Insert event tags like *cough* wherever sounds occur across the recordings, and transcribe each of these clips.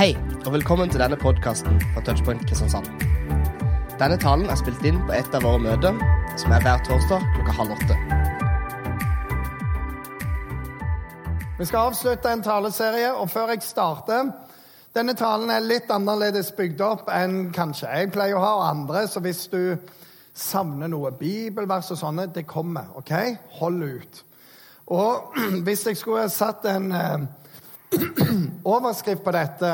Hei, og velkommen til denne podkasten fra Touchpoint Kristiansand. Denne talen er spilt inn på et av våre møter, som er hver torsdag klokka halv åtte. Vi skal avslutte en taleserie, og før jeg starter Denne talen er litt annerledes bygd opp enn kanskje jeg pleier å ha, og andre, så hvis du savner noe bibelvers og sånne, det kommer. ok? Hold ut. Og *clears throat* hvis jeg skulle satt en eh, *clears throat* overskrift på dette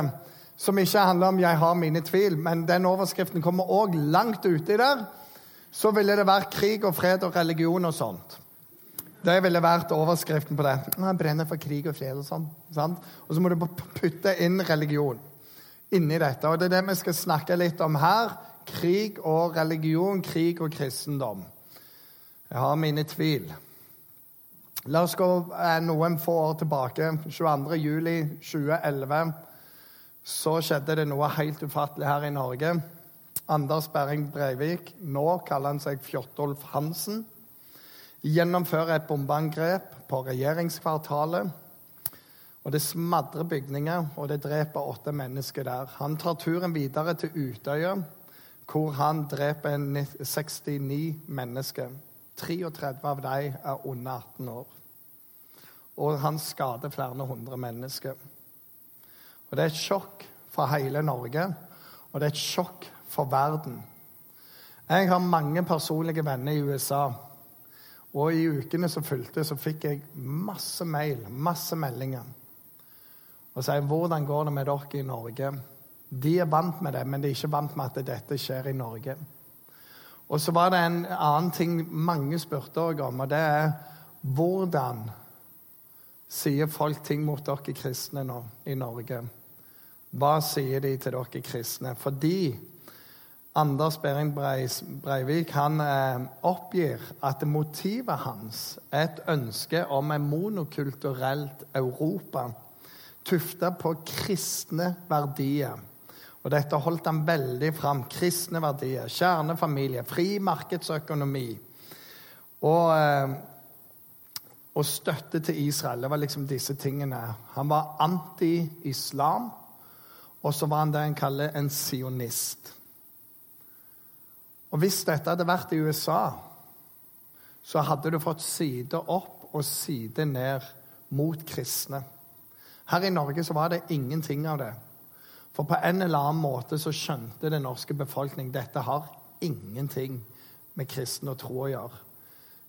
som ikke handler om 'jeg har mine tvil', men den overskriften kommer òg langt uti der, så ville det vært krig og fred og religion og sånt. Det ville vært overskriften på det. Jeg brenner for krig og fred og sånn. Og så må du putte inn religion inni dette. Og det er det vi skal snakke litt om her. Krig og religion, krig og kristendom. Jeg har mine tvil. La oss gå eh, noen få år tilbake. 22. juli 2011 så skjedde det noe helt ufattelig her i Norge. Anders Behring Breivik, nå kaller han seg Fjortolf Hansen, gjennomfører et bombeangrep på regjeringskvartalet. Og Det smadrer bygninger, og det dreper åtte mennesker der. Han tar turen videre til Utøya, hvor han dreper 69 mennesker. 33 av dem er under 18 år. Og han skader flere hundre mennesker. Og Det er et sjokk for hele Norge, og det er et sjokk for verden. Jeg har mange personlige venner i USA. Og i ukene som fulgte, så fikk jeg masse mail, masse meldinger. Og sier 'Hvordan går det med dere i Norge?' De er vant med det, men de er ikke vant med at dette skjer i Norge. Og så var det en annen ting mange spurte om, og det er hvordan sier folk ting mot dere kristne nå i Norge? Hva sier de til dere kristne? Fordi Anders Behring Breivik han eh, oppgir at motivet hans er et ønske om en monokulturelt Europa tufta på kristne verdier. Og Dette holdt han veldig fram. Kristne verdier, kjernefamilie, fri markedsøkonomi. Og, eh, og støtte til Israel. Det var liksom disse tingene. Han var anti-islam, og så var han det en kaller en sionist. Og Hvis dette hadde vært i USA, så hadde du fått side opp og side ned mot kristne. Her i Norge så var det ingenting av det. For på en eller annen måte så skjønte den norske befolkning dette har ingenting med kristen og tro å gjøre.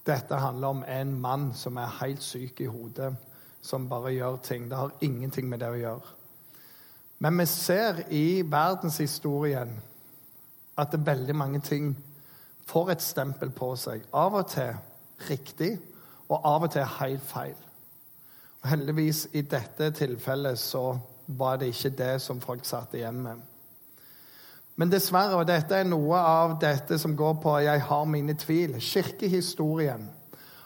Dette handler om en mann som er helt syk i hodet, som bare gjør ting. Det har ingenting med det å gjøre. Men vi ser i verdenshistorien at det er veldig mange ting får et stempel på seg. Av og til riktig, og av og til helt feil. Og heldigvis i dette tilfellet så var det ikke det som folk satt igjen med. Men dessverre, og dette er noe av dette som går på 'jeg har mine tvil' Kirkehistorien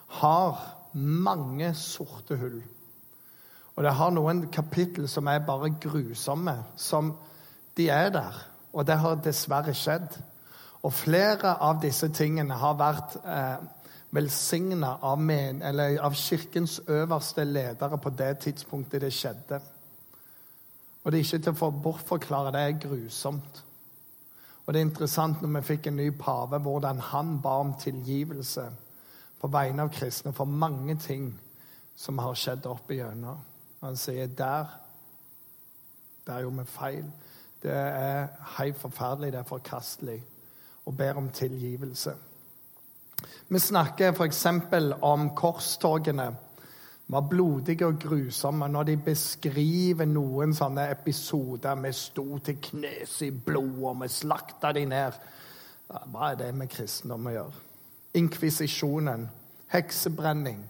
har mange sorte hull. Og det har noen kapittel som er bare grusomme. Som de er der. Og det har dessverre skjedd. Og flere av disse tingene har vært eh, velsigna av, av Kirkens øverste ledere på det tidspunktet det skjedde. Og det er ikke til å bortforklare. Det er grusomt. Og det er interessant når vi fikk en ny pave, hvordan han ba om tilgivelse på vegne av kristne for mange ting som har skjedd opp igjennom. Han sier der Der gjorde vi feil. Det er helt forferdelig, det er forkastelig. Og ber om tilgivelse. Vi snakker f.eks. om korstogene var blodige og grusomme når de beskriver noen sånne episoder. Vi sto til knes i blod, og vi slakta de ned. Hva er det med kristendom å gjøre? Inkvisisjonen, heksebrenning,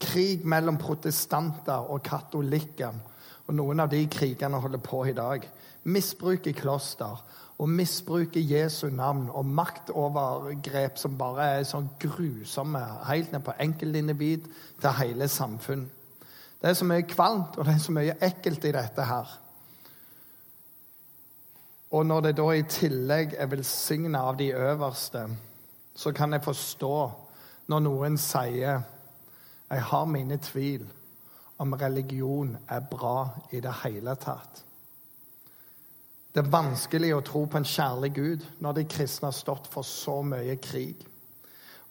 krig mellom protestanter og katolikker. Og noen av de krigene holder på i dag. Misbruk i kloster og misbruke Jesu navn og maktovergrep som bare er sånn grusomme, helt ned på enkeltindivid til hele samfunn. Det er så mye kvalmt og det er så mye ekkelt i dette her. Og når det da i tillegg er velsigna av de øverste, så kan jeg forstå når noen sier jeg har mine tvil om religion er bra i det hele tatt. Det er vanskelig å tro på en kjærlig Gud når de kristne har stått for så mye krig.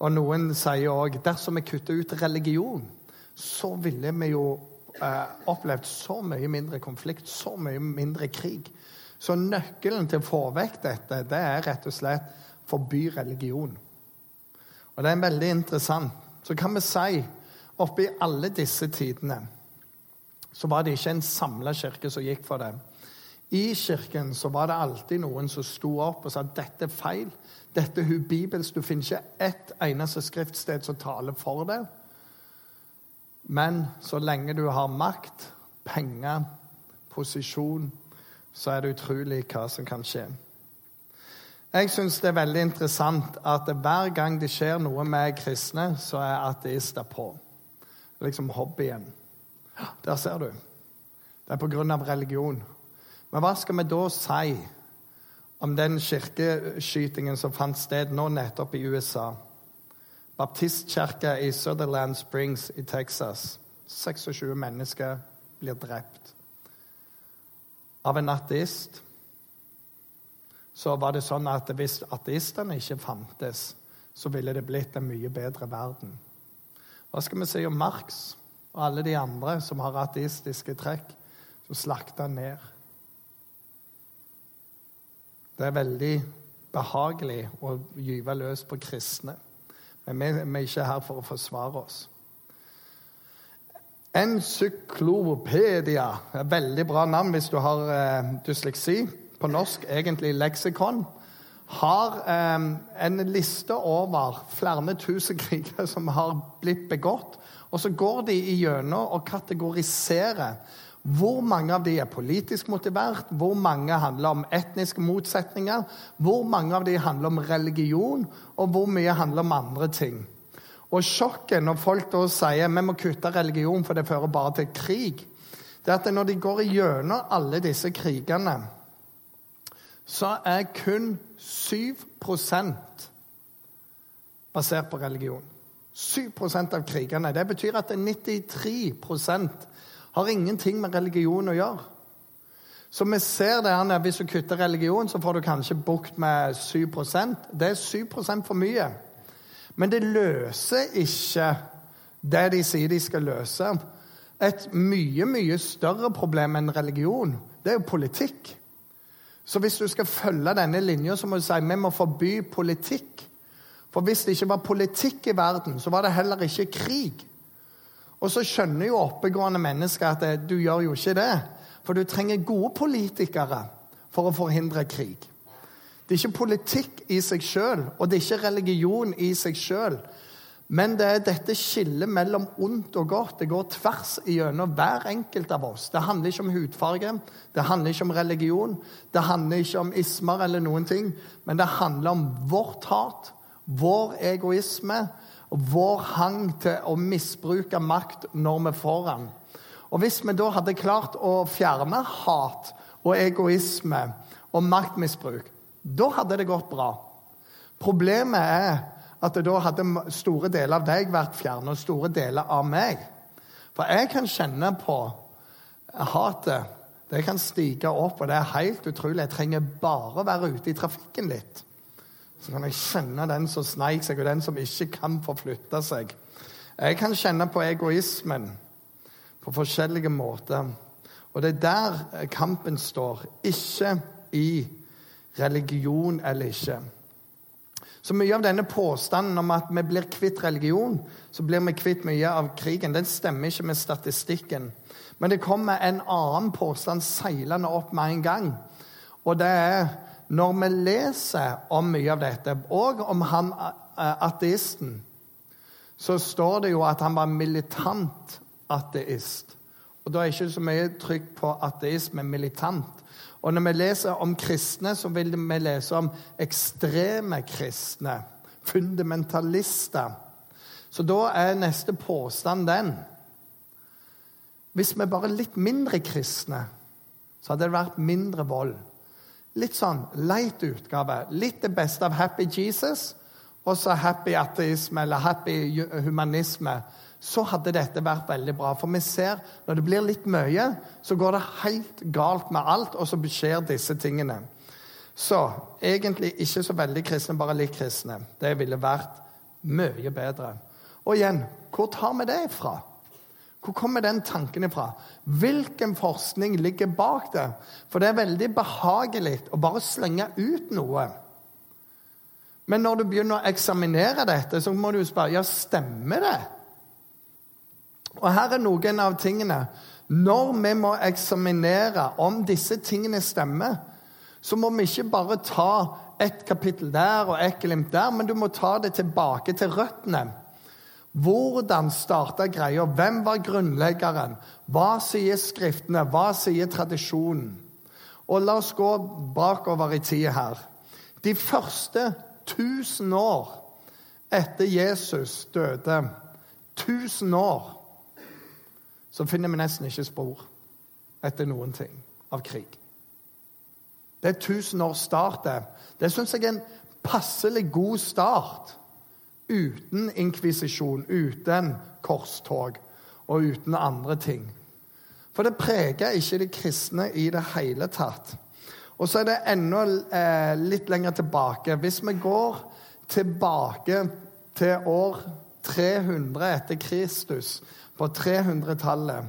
Og noen sier òg dersom vi kutter ut religion, så ville vi jo eh, opplevd så mye mindre konflikt, så mye mindre krig. Så nøkkelen til å få vekk dette, det er rett og slett forby religion. Og det er veldig interessant. Så kan vi si oppi alle disse tidene så var det ikke en samla kirke som gikk for det. I kirken så var det alltid noen som sto opp og sa at dette er feil. Dette er bibels. Du finner ikke ett eneste skriftsted som taler for det. Men så lenge du har makt, penger, posisjon, så er det utrolig hva som kan skje. Jeg syns det er veldig interessant at hver gang det skjer noe med kristne, så er ateister på. Liksom hobbyen. Der ser du. Det er på grunn av religion. Men hva skal vi da si om den kirkeskytingen som fant sted nå nettopp i USA? Baptistkirka i Sutherland Springs i Texas. 26 mennesker blir drept. Av en ateist så var det sånn at hvis ateistene ikke fantes, så ville det blitt en mye bedre verden. Hva skal vi si om Marx og alle de andre som har ateistiske trekk, som slakta ned? Det er veldig behagelig å gyve løs på kristne. Men vi, vi er ikke her for å forsvare oss. Encyklopedia. Et veldig bra navn hvis du har eh, dysleksi. På norsk egentlig leksikon. Har eh, en liste over flere tusen *laughs* kriger som har blitt begått. Og så går de igjennom og kategoriserer hvor mange av de er politisk motivert, hvor mange handler om etniske motsetninger, hvor mange av de handler om religion, og hvor mye handler om andre ting. Og sjokket når folk da sier vi må kutte religion for det fører bare til krig, det er at når de går gjennom alle disse krigene, så er kun 7% basert på religion. 7% av krigene. Det betyr at det er 93 har ingenting med religion å gjøre. Så vi ser det her, Hvis du kutter religion, så får du kanskje bukt med 7 Det er 7 for mye. Men det løser ikke det de sier de skal løse. Et mye, mye større problem enn religion, det er jo politikk. Så hvis du skal følge denne linja, så må du si vi må forby politikk. For hvis det ikke var politikk i verden, så var det heller ikke krig. Og så skjønner jo oppegående mennesker at du gjør jo ikke det. For du trenger gode politikere for å forhindre krig. Det er ikke politikk i seg sjøl, og det er ikke religion i seg sjøl. Men det er dette skillet mellom ondt og godt. Det går tvers igjennom hver enkelt av oss. Det handler ikke om hudfarge, det handler ikke om religion, det handler ikke om ismer eller noen ting. Men det handler om vårt hat, vår egoisme, og vår hang til å misbruke makt når vi får den. Og Hvis vi da hadde klart å fjerne hat og egoisme og maktmisbruk, da hadde det gått bra. Problemet er at da hadde store deler av deg vært fjernet, og store deler av meg. For jeg kan kjenne på hatet. Det kan stige opp, og det er helt utrolig. Jeg trenger bare å være ute i trafikken litt så kan jeg kjenne den som sneik seg, og den som ikke kan forflytte seg. Jeg kan kjenne på egoismen på forskjellige måter. Og det er der kampen står, ikke i religion eller ikke. Så mye av denne påstanden om at vi blir kvitt religion, så blir vi kvitt mye av krigen, den stemmer ikke med statistikken. Men det kommer en annen påstand seilende opp med en gang. Og det er når vi leser om mye av dette, og om han eh, ateisten, så står det jo at han var militant ateist. Og Da er det ikke så mye trykk på ateisme, militant. Og Når vi leser om kristne, så vil vi lese om ekstreme kristne. Fundamentalister. Så da er neste påstand den Hvis vi bare er litt mindre kristne, så hadde det vært mindre vold. Litt sånn leit utgave. Litt det beste av Happy Jesus og så happy ateisme eller happy humanisme så hadde dette vært veldig bra. For vi ser når det blir litt mye, så går det helt galt med alt, og så skjer disse tingene. Så egentlig ikke så veldig kristne, bare litt kristne. Det ville vært mye bedre. Og igjen, hvor tar vi det ifra? Hvor kommer den tanken ifra? Hvilken forskning ligger bak det? For det er veldig behagelig å bare slenge ut noe. Men når du begynner å eksaminere dette, så må du spørre ja, stemmer det. Og her er noen av tingene. Når vi må eksaminere om disse tingene stemmer, så må vi ikke bare ta ett kapittel der og ett glimt der, men du må ta det tilbake til røttene. Hvordan starta greia? Hvem var grunnleggeren? Hva sier Skriftene? Hva sier tradisjonen? Og la oss gå bakover i tida her. De første 1000 år etter Jesus døde, 1000 år, så finner vi nesten ikke spor etter noen ting av krig. Det er 1000 års start, det. Det syns jeg er en passelig god start uten inkvisisjon, uten korstog og uten andre ting. For det preger ikke de kristne i det hele tatt. Og så er det enda eh, litt lenger tilbake. Hvis vi går tilbake til år 300 etter Kristus, på 300-tallet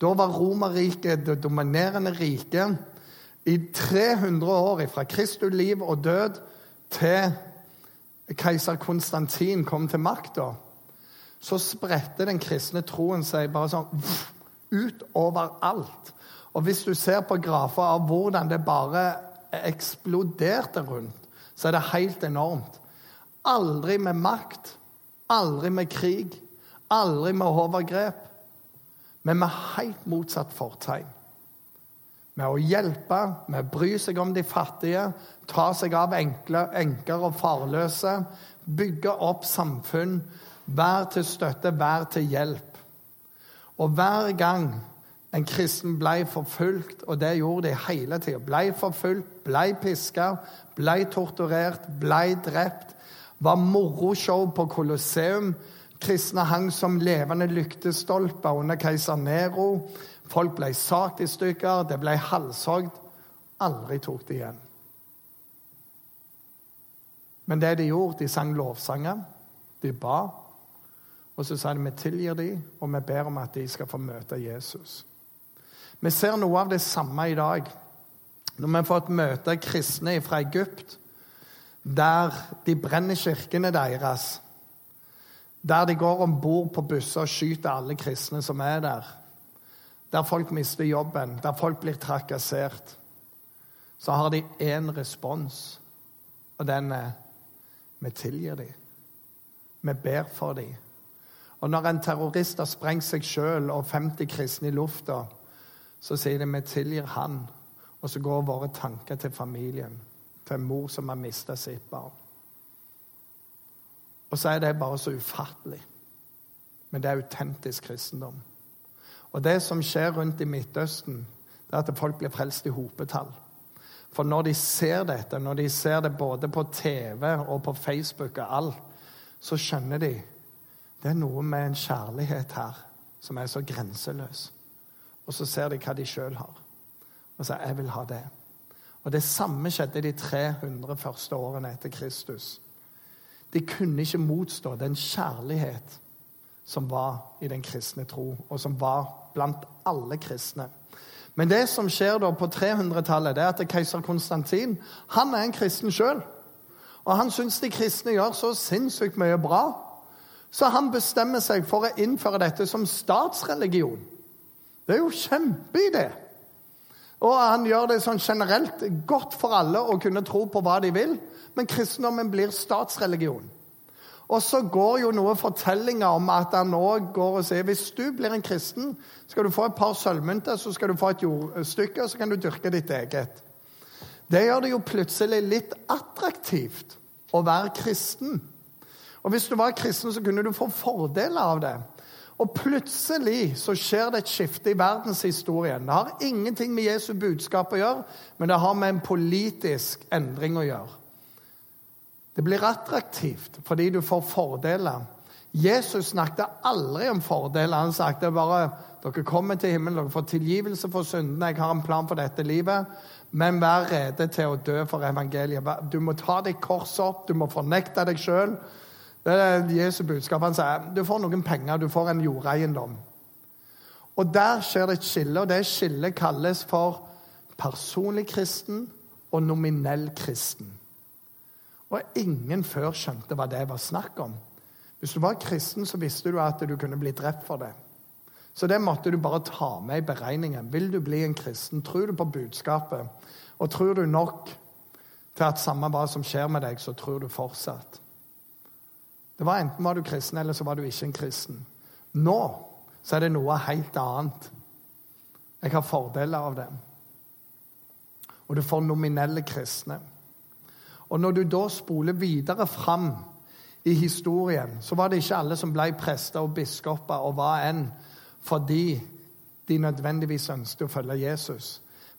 Da var Romerriket det dominerende riket. I 300 år fra Kristus liv og død til keiser Konstantin kom til makta, så spredte den kristne troen seg bare sånn ut overalt. Og hvis du ser på grafer av hvordan det bare eksploderte rundt, så er det helt enormt. Aldri med makt, aldri med krig, aldri med overgrep, men med helt motsatt fortegn med å hjelpe, med å bry seg om de fattige, ta seg av enkle, enker og farløse, bygge opp samfunn, være til støtte, være til hjelp. Og hver gang en kristen ble forfulgt, og det gjorde de hele tida, ble forfulgt, ble piska, ble torturert, ble drept, var moroshow på Colosseum. Kristne hang som levende lyktestolper under keiser Nero. Folk ble sagt i stykker, det ble halshogd. Aldri tok det igjen. Men det de gjorde, de sang lovsanger. De ba. Og så sa de vi tilgir dem, og vi ber om at de skal få møte Jesus. Vi ser noe av det samme i dag. Når vi har fått møte kristne fra Egypt, der de brenner kirkene deres, der de går om bord på busser og skyter alle kristne som er der, der folk mister jobben, der folk blir trakassert, så har de én respons, og den er vi tilgir dem. Vi ber for dem. Og når en terrorist har sprengt seg sjøl og 50 kristne i lufta, så sier de vi tilgir han. Og så går våre tanker til familien, til en mor som har mista sitt barn. Og så er det bare så ufattelig. Men det er autentisk kristendom. Og det som skjer rundt i Midtøsten, det er at folk blir frelst i hopetall. For når de ser dette, når de ser det både på TV og på Facebook og alt, så skjønner de det er noe med en kjærlighet her som er så grenseløs. Og så ser de hva de sjøl har, og sier 'jeg vil ha det'. Og Det samme skjedde de 300 første årene etter Kristus. De kunne ikke motstå den kjærlighet som var i den kristne tro, og som var blant alle kristne. Men det som skjer da på 300-tallet, det er at keiser Konstantin han er en kristen sjøl. Og han syns de kristne gjør så sinnssykt mye bra. Så han bestemmer seg for å innføre dette som statsreligion. Det er jo kjempeidé. Og han gjør det sånn generelt godt for alle å kunne tro på hva de vil. Men kristendommen blir statsreligion. Og så går jo noen fortellinger om at han òg går og sier hvis du blir en kristen, skal du få et par sølvmynter, så skal du få et jordstykke, og så kan du dyrke ditt eget. Det gjør det jo plutselig litt attraktivt å være kristen. Og hvis du var kristen, så kunne du få fordeler av det. Og plutselig så skjer det et skifte i verdenshistorien. Det har ingenting med Jesu budskap å gjøre, men det har med en politisk endring å gjøre. Det blir attraktivt fordi du får fordeler. Jesus snakket aldri om fordeler. Han snakket bare dere kommer til himmelen, dere får tilgivelse for syndene. Jeg har en plan for dette livet. Men vær rede til å dø for evangeliet. Du må ta ditt kors opp, du må fornekte deg sjøl. Det er Jesu budskap. Han sier du får noen penger, du får en jordeiendom. Og Der skjer det et skille, og det skillet kalles for personlig kristen og nominell kristen. Og ingen før skjønte hva det var snakk om. Hvis du var kristen, så visste du at du kunne bli drept for det. Så det måtte du bare ta med i beregningen. Vil du bli en kristen? Tror du på budskapet? Og tror du nok til at samme hva som skjer med deg, så tror du fortsatt? Det var Enten var du kristen, eller så var du ikke en kristen. Nå så er det noe helt annet. Jeg har fordeler av det. Og du får nominelle kristne. Og når du da spoler videre fram i historien, så var det ikke alle som ble prester og biskoper og hva enn fordi de nødvendigvis ønsket å følge Jesus,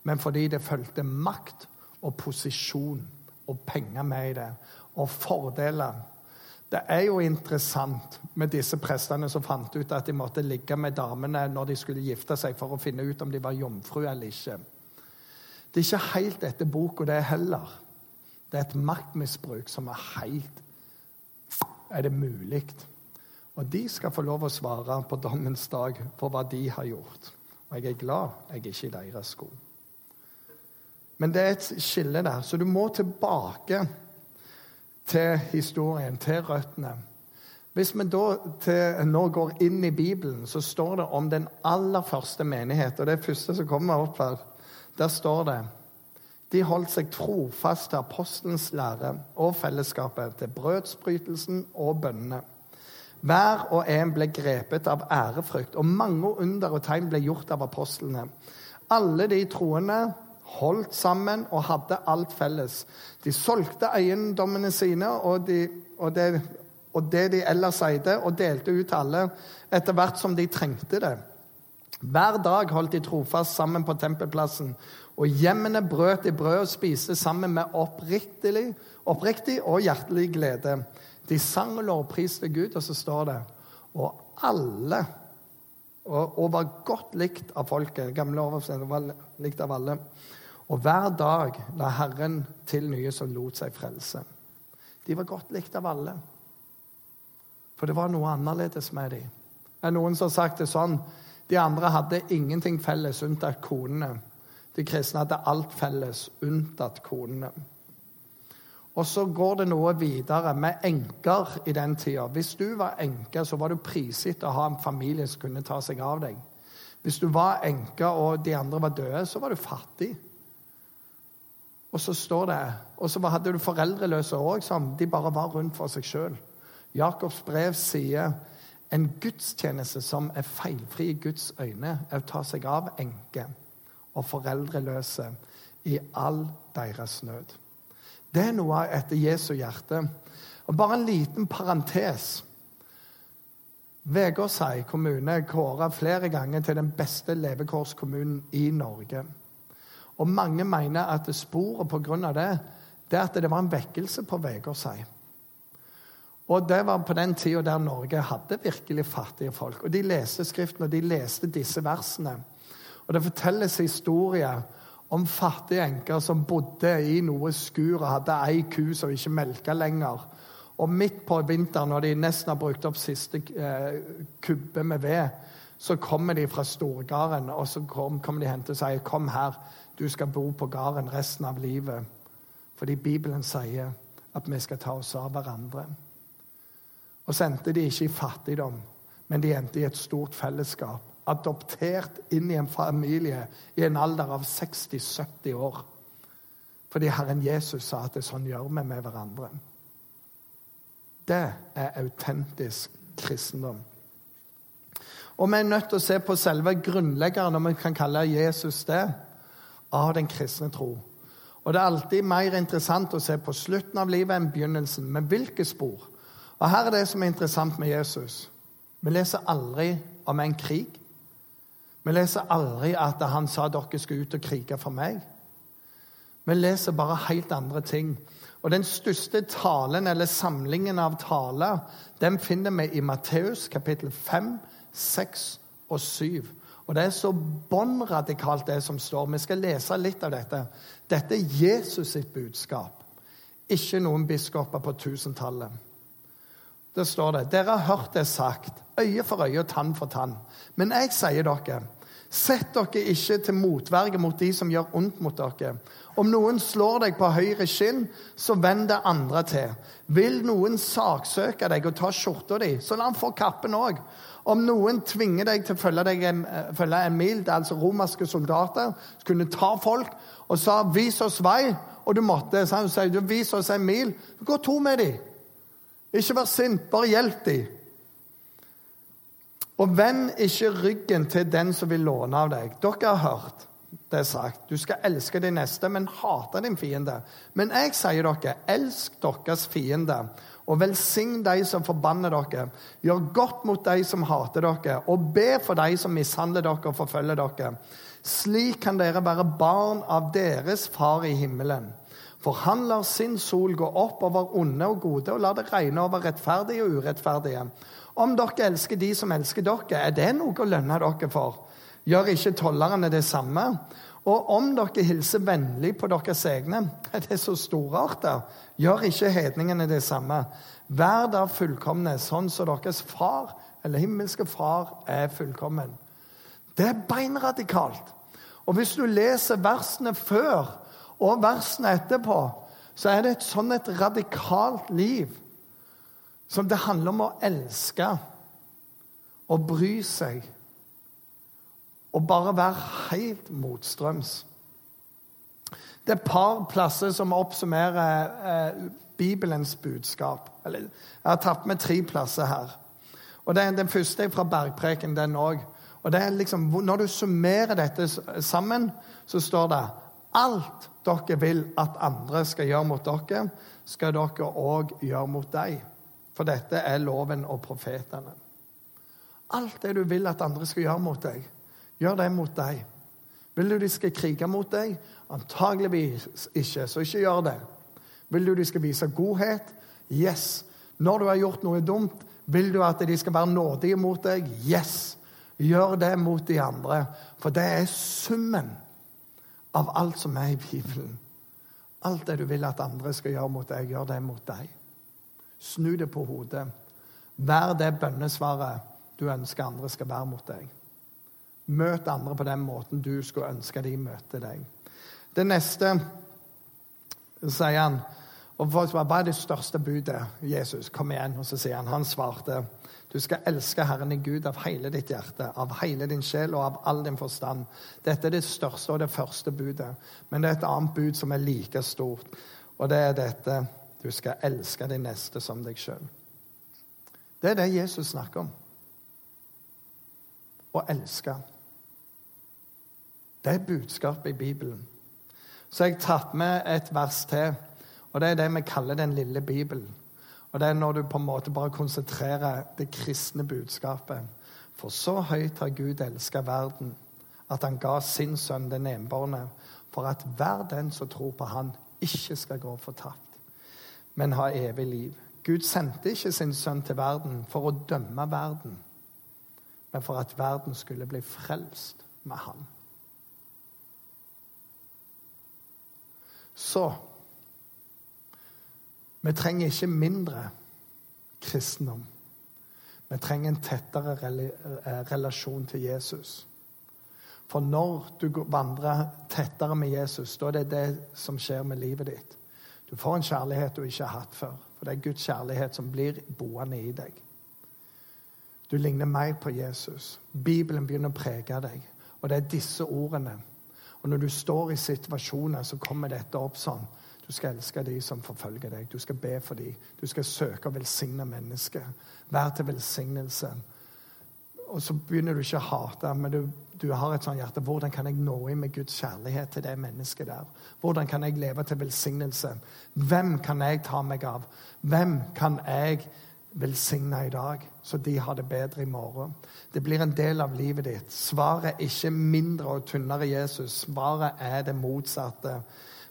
men fordi det fulgte makt og posisjon og penger med i det, og fordeler. Det er jo interessant med disse prestene som fant ut at de måtte ligge med damene når de skulle gifte seg, for å finne ut om de var jomfru eller ikke. Det er ikke helt etter boka, det heller. Det er et maktmisbruk som er helt Er det mulig? Og de skal få lov å svare på dommens dag for hva de har gjort. Og jeg er glad jeg er ikke i deres sko. Men det er et skille der, så du må tilbake til historien, til røttene. Hvis vi da til, nå går inn i Bibelen, så står det om den aller første menighet. Og det første som kommer opp her, der står det de holdt seg trofast til apostelens lære og fellesskapet, til brødsbrytelsen og bønnene. Hver og en ble grepet av ærefrykt, og mange under og tegn ble gjort av apostlene. Alle de troende holdt sammen og hadde alt felles. De solgte eiendommene sine og, de, og, det, og det de ellers eide, og delte ut til alle etter hvert som de trengte det. Hver dag holdt de trofast sammen på tempelplassen, og hjemmene brøt de brød og spiste sammen med oppriktig, oppriktig og hjertelig glede de sang og lovpriste Gud, og så står det Og alle og, og var godt likt av folket. Gamle oversettelser var likt av alle. Og hver dag la Herren til nye som lot seg frelse. De var godt likt av alle. For det var noe annerledes med dem. Det er noen som har sagt det sånn De andre hadde ingenting felles unntatt konene. De kristne hadde alt felles unntatt konene. Og så går det noe videre med enker i den tida. Hvis du var enke, så var du prisgitt å ha en familie som kunne ta seg av deg. Hvis du var enke og de andre var døde, så var du fattig. Og så står det, og så hadde du foreldreløse òg, som de bare var rundt for seg sjøl. Jakobs brev sier en gudstjeneste som er feilfri i Guds øyne, er å ta seg av enker og foreldreløse i all deres nød. Det er noe etter Jesu hjerte. Og Bare en liten parentes. Vegårshei kommune er kåra flere ganger til den beste levekårskommunen i Norge. Og Mange mener at sporet på grunn av det, det er at det var en vekkelse på Vegårshei. Og Det var på den tida der Norge hadde virkelig fattige folk. Og De leste Skriften, og de leste disse versene. Og Det fortelles historier om fattige enker som bodde i noe skur og hadde ei ku som ikke melka lenger. Og midt på vinteren, når de nesten har brukt opp siste eh, kubbe med ved, så kommer de fra storgården og så kommer kom de hen og sier, 'Kom her, du skal bo på gården resten av livet.' Fordi Bibelen sier at vi skal ta oss av hverandre. Og så endte de ikke i fattigdom, men de endte i et stort fellesskap adoptert inn i en familie i en alder av 60-70 år. Fordi Herren Jesus sa at det er sånn gjør vi med hverandre. Det er autentisk kristendom. Og vi er nødt til å se på selve grunnleggeren, om vi kan kalle Jesus det, av den kristne tro. Og Det er alltid mer interessant å se på slutten av livet enn begynnelsen. Men hvilke spor? Og Her er det som er interessant med Jesus. Vi leser aldri om en krig. Vi leser aldri at han sa dere skulle ut og krige for meg. Vi leser bare helt andre ting. Og Den største talen, eller samlingen av taler, den finner vi i Matteus kapittel 5, 6 og 7. Og Det er så bånnradikalt, det som står. Vi skal lese litt av dette. Dette er Jesus sitt budskap, ikke noen biskoper på tusentallet. Det står det. Dere har hørt det sagt, øye for øye og tann for tann. Men jeg sier dere, sett dere ikke til motverge mot de som gjør ondt mot dere. Om noen slår deg på høyre skinn, så vend det andre til. Vil noen saksøke deg og ta skjorta di, så la han få kappen òg. Om noen tvinger deg til å følge, en, eh, følge en mil, det er altså romerske soldater som kunne ta folk og sa 'vis oss vei', og du måtte så 'vis oss en mil', gå to med dem. Ikke vær sint, bare hjelp dem. Og vend ikke ryggen til den som vil låne av deg. Dere har hørt det sagt. Du skal elske din neste, men hate din fiende. Men jeg sier dere, elsk deres fiende og velsign de som forbanner dere. Gjør godt mot de som hater dere, og be for de som mishandler dere og forfølger dere. Slik kan dere være barn av deres far i himmelen. For han lar sin sol gå opp over onde og gode, og lar det regne over rettferdige og urettferdige. Om dere elsker de som elsker dere, er det noe å lønne dere for? Gjør ikke tollerne det samme? Og om dere hilser vennlig på deres egne, er det så storartet? Gjør ikke hedningene det samme. Vær da fullkomne, sånn som deres far, eller himmelske far, er fullkommen. Det er beinradikalt. Og hvis du leser versene før og versene etterpå, så er det et sånn et radikalt liv som det handler om å elske og bry seg og bare være helt motstrøms. Det er et par plasser som oppsummerer eh, Bibelens budskap. Jeg har tatt med tre plasser her. Og det, Den første er fra Bergpreken, den òg. Og er liksom, Når du summerer dette sammen, så står det alt dere vil at andre skal gjøre mot dere, skal dere òg gjøre mot dem. For dette er loven og profetene. Alt det du vil at andre skal gjøre mot deg, Gjør det mot deg. Vil du de skal krige mot deg? Antageligvis ikke, så ikke gjør det. Vil du de skal vise godhet? Yes. Når du har gjort noe dumt, vil du at de skal være nådige mot deg? Yes. Gjør det mot de andre, for det er summen av alt som er i Bibelen. Alt det du vil at andre skal gjøre mot deg, gjør det mot deg. Snu det på hodet. Vær det bønnesvaret du ønsker andre skal være mot deg. Møt andre på den måten du skulle ønske de møter deg. Det neste sier han og Hva er det største budet? Jesus, kom igjen. Og så sier han, han svarte, du skal elske Herren din Gud av hele ditt hjerte, av hele din sjel og av all din forstand. Dette er det største og det første budet. Men det er et annet bud som er like stort, og det er dette du skal elske din neste som deg sjøl. Det er det Jesus snakker om. Å elske. Det er budskapet i Bibelen. Så jeg har tatt med et vers til, og det er det vi kaller Den lille Bibelen. Og Det er når du på en måte bare konsentrerer det kristne budskapet. For så høyt har Gud elska verden, at han ga sin sønn den enbårne, for at hver den som tror på han, ikke skal gå fortapt, men ha evig liv. Gud sendte ikke sin sønn til verden for å dømme verden, men for at verden skulle bli frelst med ham. Så vi trenger ikke mindre kristendom. Vi trenger en tettere eh, relasjon til Jesus. For når du vandrer tettere med Jesus, da er det det som skjer med livet ditt. Du får en kjærlighet du ikke har hatt før. For det er Guds kjærlighet som blir boende i deg. Du ligner mer på Jesus. Bibelen begynner å prege deg. Og det er disse ordene og når du står i situasjoner, så kommer dette opp sånn. Du skal elske de som forfølger deg. Du skal be for de. Du skal søke å velsigne mennesker. Vær til velsignelse. Og så begynner du ikke å hate, men du, du har et sånt hjerte. Hvordan kan jeg nå inn med Guds kjærlighet til det mennesket der? Hvordan kan jeg leve til velsignelse? Hvem kan jeg ta meg av? Hvem kan jeg velsigne i dag, så de har det bedre i morgen. Det blir en del av livet ditt. Svaret er ikke mindre og tynnere Jesus. Svaret er det motsatte.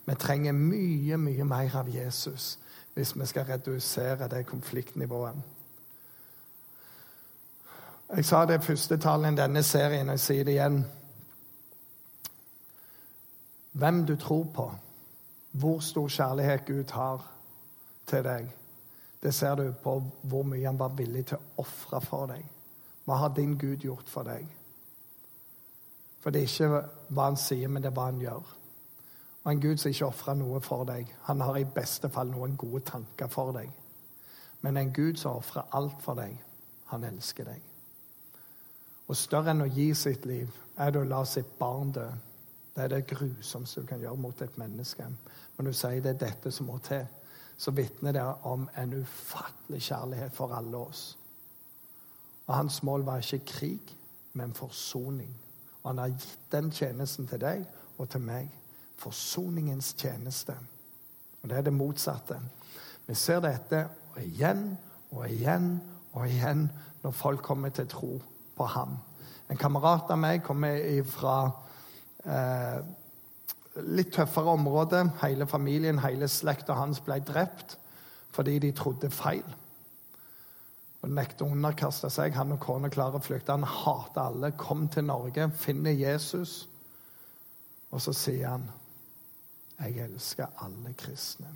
Vi trenger mye, mye mer av Jesus hvis vi skal redusere det konfliktnivået. Jeg sa det første tallet i denne serien, og jeg sier det igjen. Hvem du tror på, hvor stor kjærlighet Gud har til deg, det ser du på hvor mye han var villig til å ofre for deg. Hva har din Gud gjort for deg? For det er ikke hva han sier, men det er hva han gjør. Og en Gud som ikke ofrer noe for deg. Han har i beste fall noen gode tanker for deg. Men en Gud som ofrer alt for deg, han elsker deg. Og større enn å gi sitt liv er det å la sitt barn dø. Det er det grusomste du kan gjøre mot et menneske. Men du sier det er dette som må til, så vitner det om en ufattelig kjærlighet for alle oss. Og hans mål var ikke krig, men forsoning. Og han har gitt den tjenesten til deg og til meg. Forsoningens tjeneste. Og det er det motsatte. Vi ser dette igjen og igjen og igjen når folk kommer til tro på ham. En kamerat av meg kommer fra eh, litt tøffere område. Hele familien, hele slekta hans ble drept fordi de trodde feil og nekter å underkaste seg. Han og kona klarer å flykte. Han hater alle. Kom til Norge, finner Jesus. Og så sier han, 'Jeg elsker alle kristne'.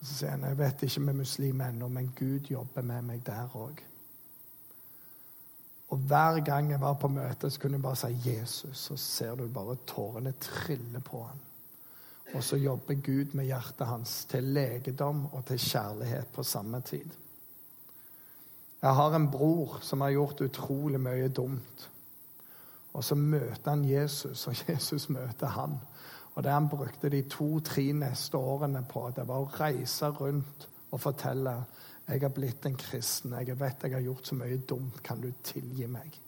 Og Så sier han, 'Jeg vet ikke med muslimer ennå, men Gud jobber med meg der òg'. Og hver gang jeg var på møte, så kunne jeg bare si 'Jesus', så ser du bare tårene trille på han. Og så jobber Gud med hjertet hans til legedom og til kjærlighet på samme tid. Jeg har en bror som har gjort utrolig mye dumt. Og så møter han Jesus, og Jesus møter han. Og det han brukte de to-tre neste årene på, det var å reise rundt og fortelle jeg har blitt en kristen. Jeg vet jeg har gjort så mye dumt. Kan du tilgi meg?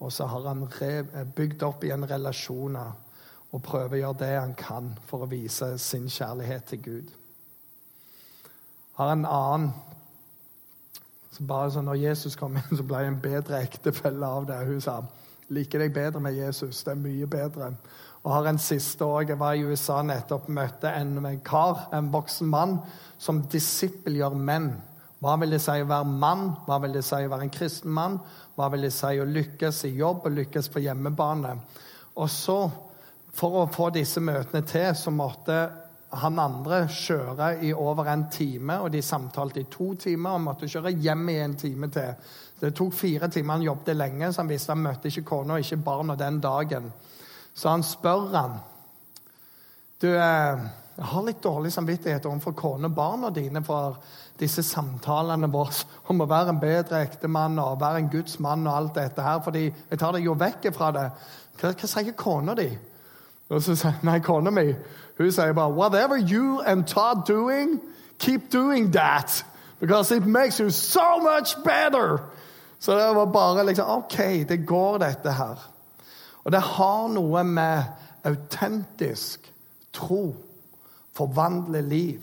Og så har han bygd opp igjen relasjoner og prøver å gjøre det han kan for å vise sin kjærlighet til Gud. Har en annen så bare sånn, når Jesus kom inn, så ble jeg en bedre ektefelle av det. Hun sa liker deg bedre med Jesus. Det er mye bedre. Og har en siste år, Jeg var i USA nettopp møtte en kar, en voksen mann, som disippelgjør menn. Hva vil det si å være mann? Hva vil det si å være en kristen mann? Hva vil det si å lykkes i jobb og lykkes på hjemmebane? Og så, for å få disse møtene til, så måtte han andre kjøre i over en time, og de samtalte i to timer og måtte kjøre hjem i en time til. Det tok fire timer. Han jobbet lenge, så han visste han møtte ikke kona og ikke barna den dagen. Så han spør han Du, eh, jeg har litt dårlig samvittighet overfor kona og barna dine for disse samtalene våre om å være en bedre ektemann og være en Guds mann og alt dette her, fordi jeg tar deg jo vekk fra det. Hva, hva sier kona di? Og så sier nei, kona mi hun sier bare Whatever you and Todd doing, keep doing that. Because it makes you so much better. Så det var bare liksom OK, det går, dette her. Og det har noe med autentisk tro forvandle liv.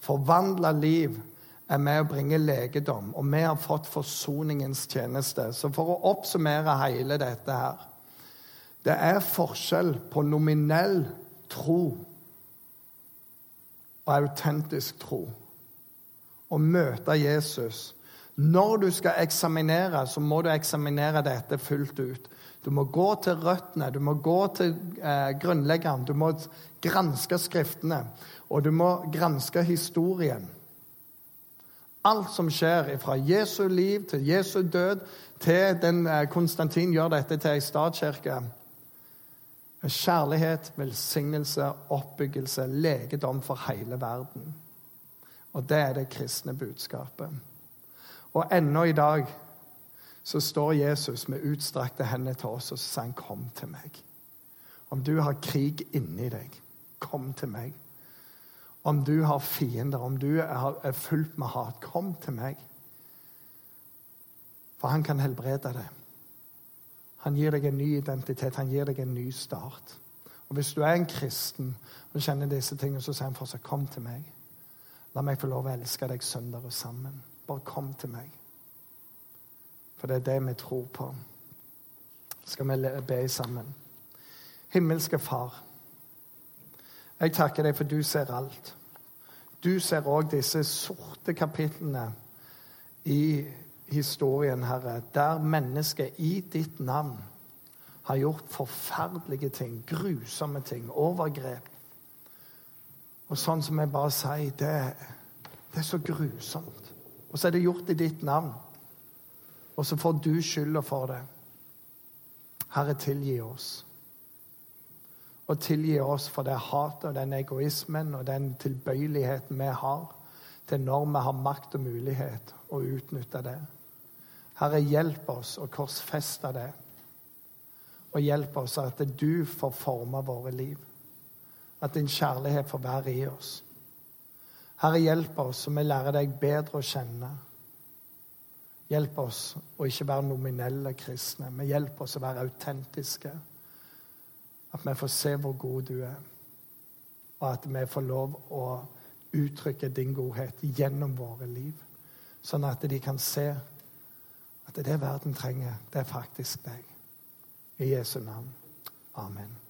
Forvandle liv er med å bringe legedom, og vi har fått forsoningens tjeneste. Så for å oppsummere hele dette her Det er forskjell på nominell tro og autentisk tro. Å møte Jesus. Når du skal eksaminere, så må du eksaminere dette fullt ut. Du må gå til røttene, du må gå til eh, grunnleggeren, du må granske Skriftene, og du må granske historien. Alt som skjer fra Jesu liv til Jesu død til den eh, Konstantin gjør dette til ei statskirke Kjærlighet, velsignelse, oppbyggelse, legedom for hele verden. Og det er det kristne budskapet. Og ennå i dag så står Jesus med utstrakte hender til oss og sier han, 'Kom til meg'. Om du har krig inni deg, kom til meg. Om du har fiender, om du er fullt med hat, kom til meg. For han kan helbrede deg. Han gir deg en ny identitet, han gir deg en ny start. Og Hvis du er en kristen og kjenner disse tingene, så sier han fortsatt kom til meg. La meg få lov å elske deg søndager sammen. Bare kom til meg. For det er det vi tror på. Skal vi be sammen? Himmelske Far. Jeg takker deg for du ser alt. Du ser òg disse sorte kapitlene i historien, Herre, der mennesker i ditt navn har gjort forferdelige ting, grusomme ting, overgrep. Og sånn som jeg bare sier, det, det er så grusomt. Og så er det gjort i ditt navn. Og så får du skylda for det. Herre, tilgi oss og tilgi oss for det hatet og den egoismen og den tilbøyeligheten vi har til når vi har makt og mulighet å utnytte det. Herre, hjelp oss å korsfeste det. Og hjelp oss at du får forme våre liv. At din kjærlighet får være i oss. Herre, hjelp oss så vi lærer deg bedre å kjenne. Hjelp oss å ikke være nominelle kristne, men hjelp oss å være autentiske. At vi får se hvor god du er, og at vi får lov å uttrykke din godhet gjennom våre liv. Sånn at de kan se at det verden trenger, det er faktisk deg. I Jesu navn. Amen.